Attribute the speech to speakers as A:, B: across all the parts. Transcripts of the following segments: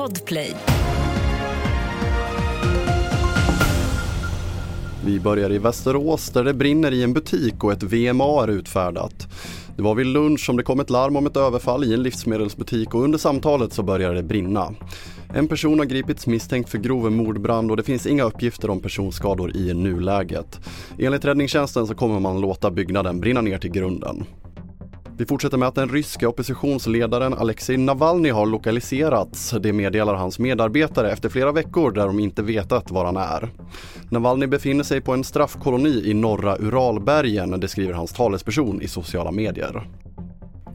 A: Podplay.
B: Vi börjar i Västerås där det brinner i en butik och ett VMA är utfärdat. Det var vid lunch som det kom ett larm om ett överfall i en livsmedelsbutik och under samtalet så började det brinna. En person har gripits misstänkt för grov mordbrand och det finns inga uppgifter om personskador i nuläget. Enligt räddningstjänsten så kommer man låta byggnaden brinna ner till grunden. Vi fortsätter med att den ryska oppositionsledaren Alexej Navalny har lokaliserats. Det meddelar hans medarbetare efter flera veckor där de inte vetat var han är. Navalny befinner sig på en straffkoloni i norra Uralbergen, det skriver hans talesperson i sociala medier.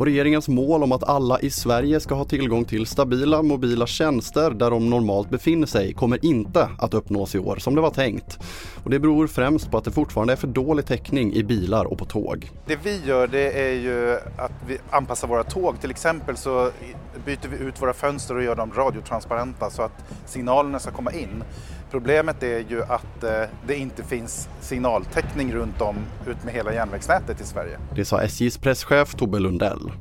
B: Och regeringens mål om att alla i Sverige ska ha tillgång till stabila mobila tjänster där de normalt befinner sig kommer inte att uppnås i år som det var tänkt. Och det beror främst på att det fortfarande är för dålig täckning i bilar och på tåg.
C: Det vi gör det är ju att vi anpassar våra tåg. Till exempel så byter vi ut våra fönster och gör dem radiotransparenta så att signalerna ska komma in. Problemet är ju att eh, det inte finns signaltäckning runt om ut med hela järnvägsnätet i Sverige.
B: Det sa SJs presschef Tobbe Lundell.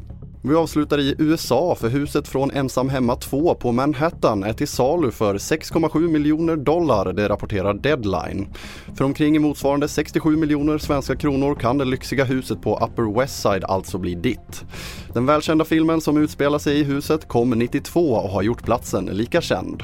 B: Vi avslutar i USA för huset från Ensam Hemma 2 på Manhattan är till salu för 6,7 miljoner dollar, det rapporterar Deadline. För omkring motsvarande 67 miljoner svenska kronor kan det lyxiga huset på Upper West Side alltså bli ditt. Den välkända filmen som utspelar sig i huset kom 92 och har gjort platsen lika känd.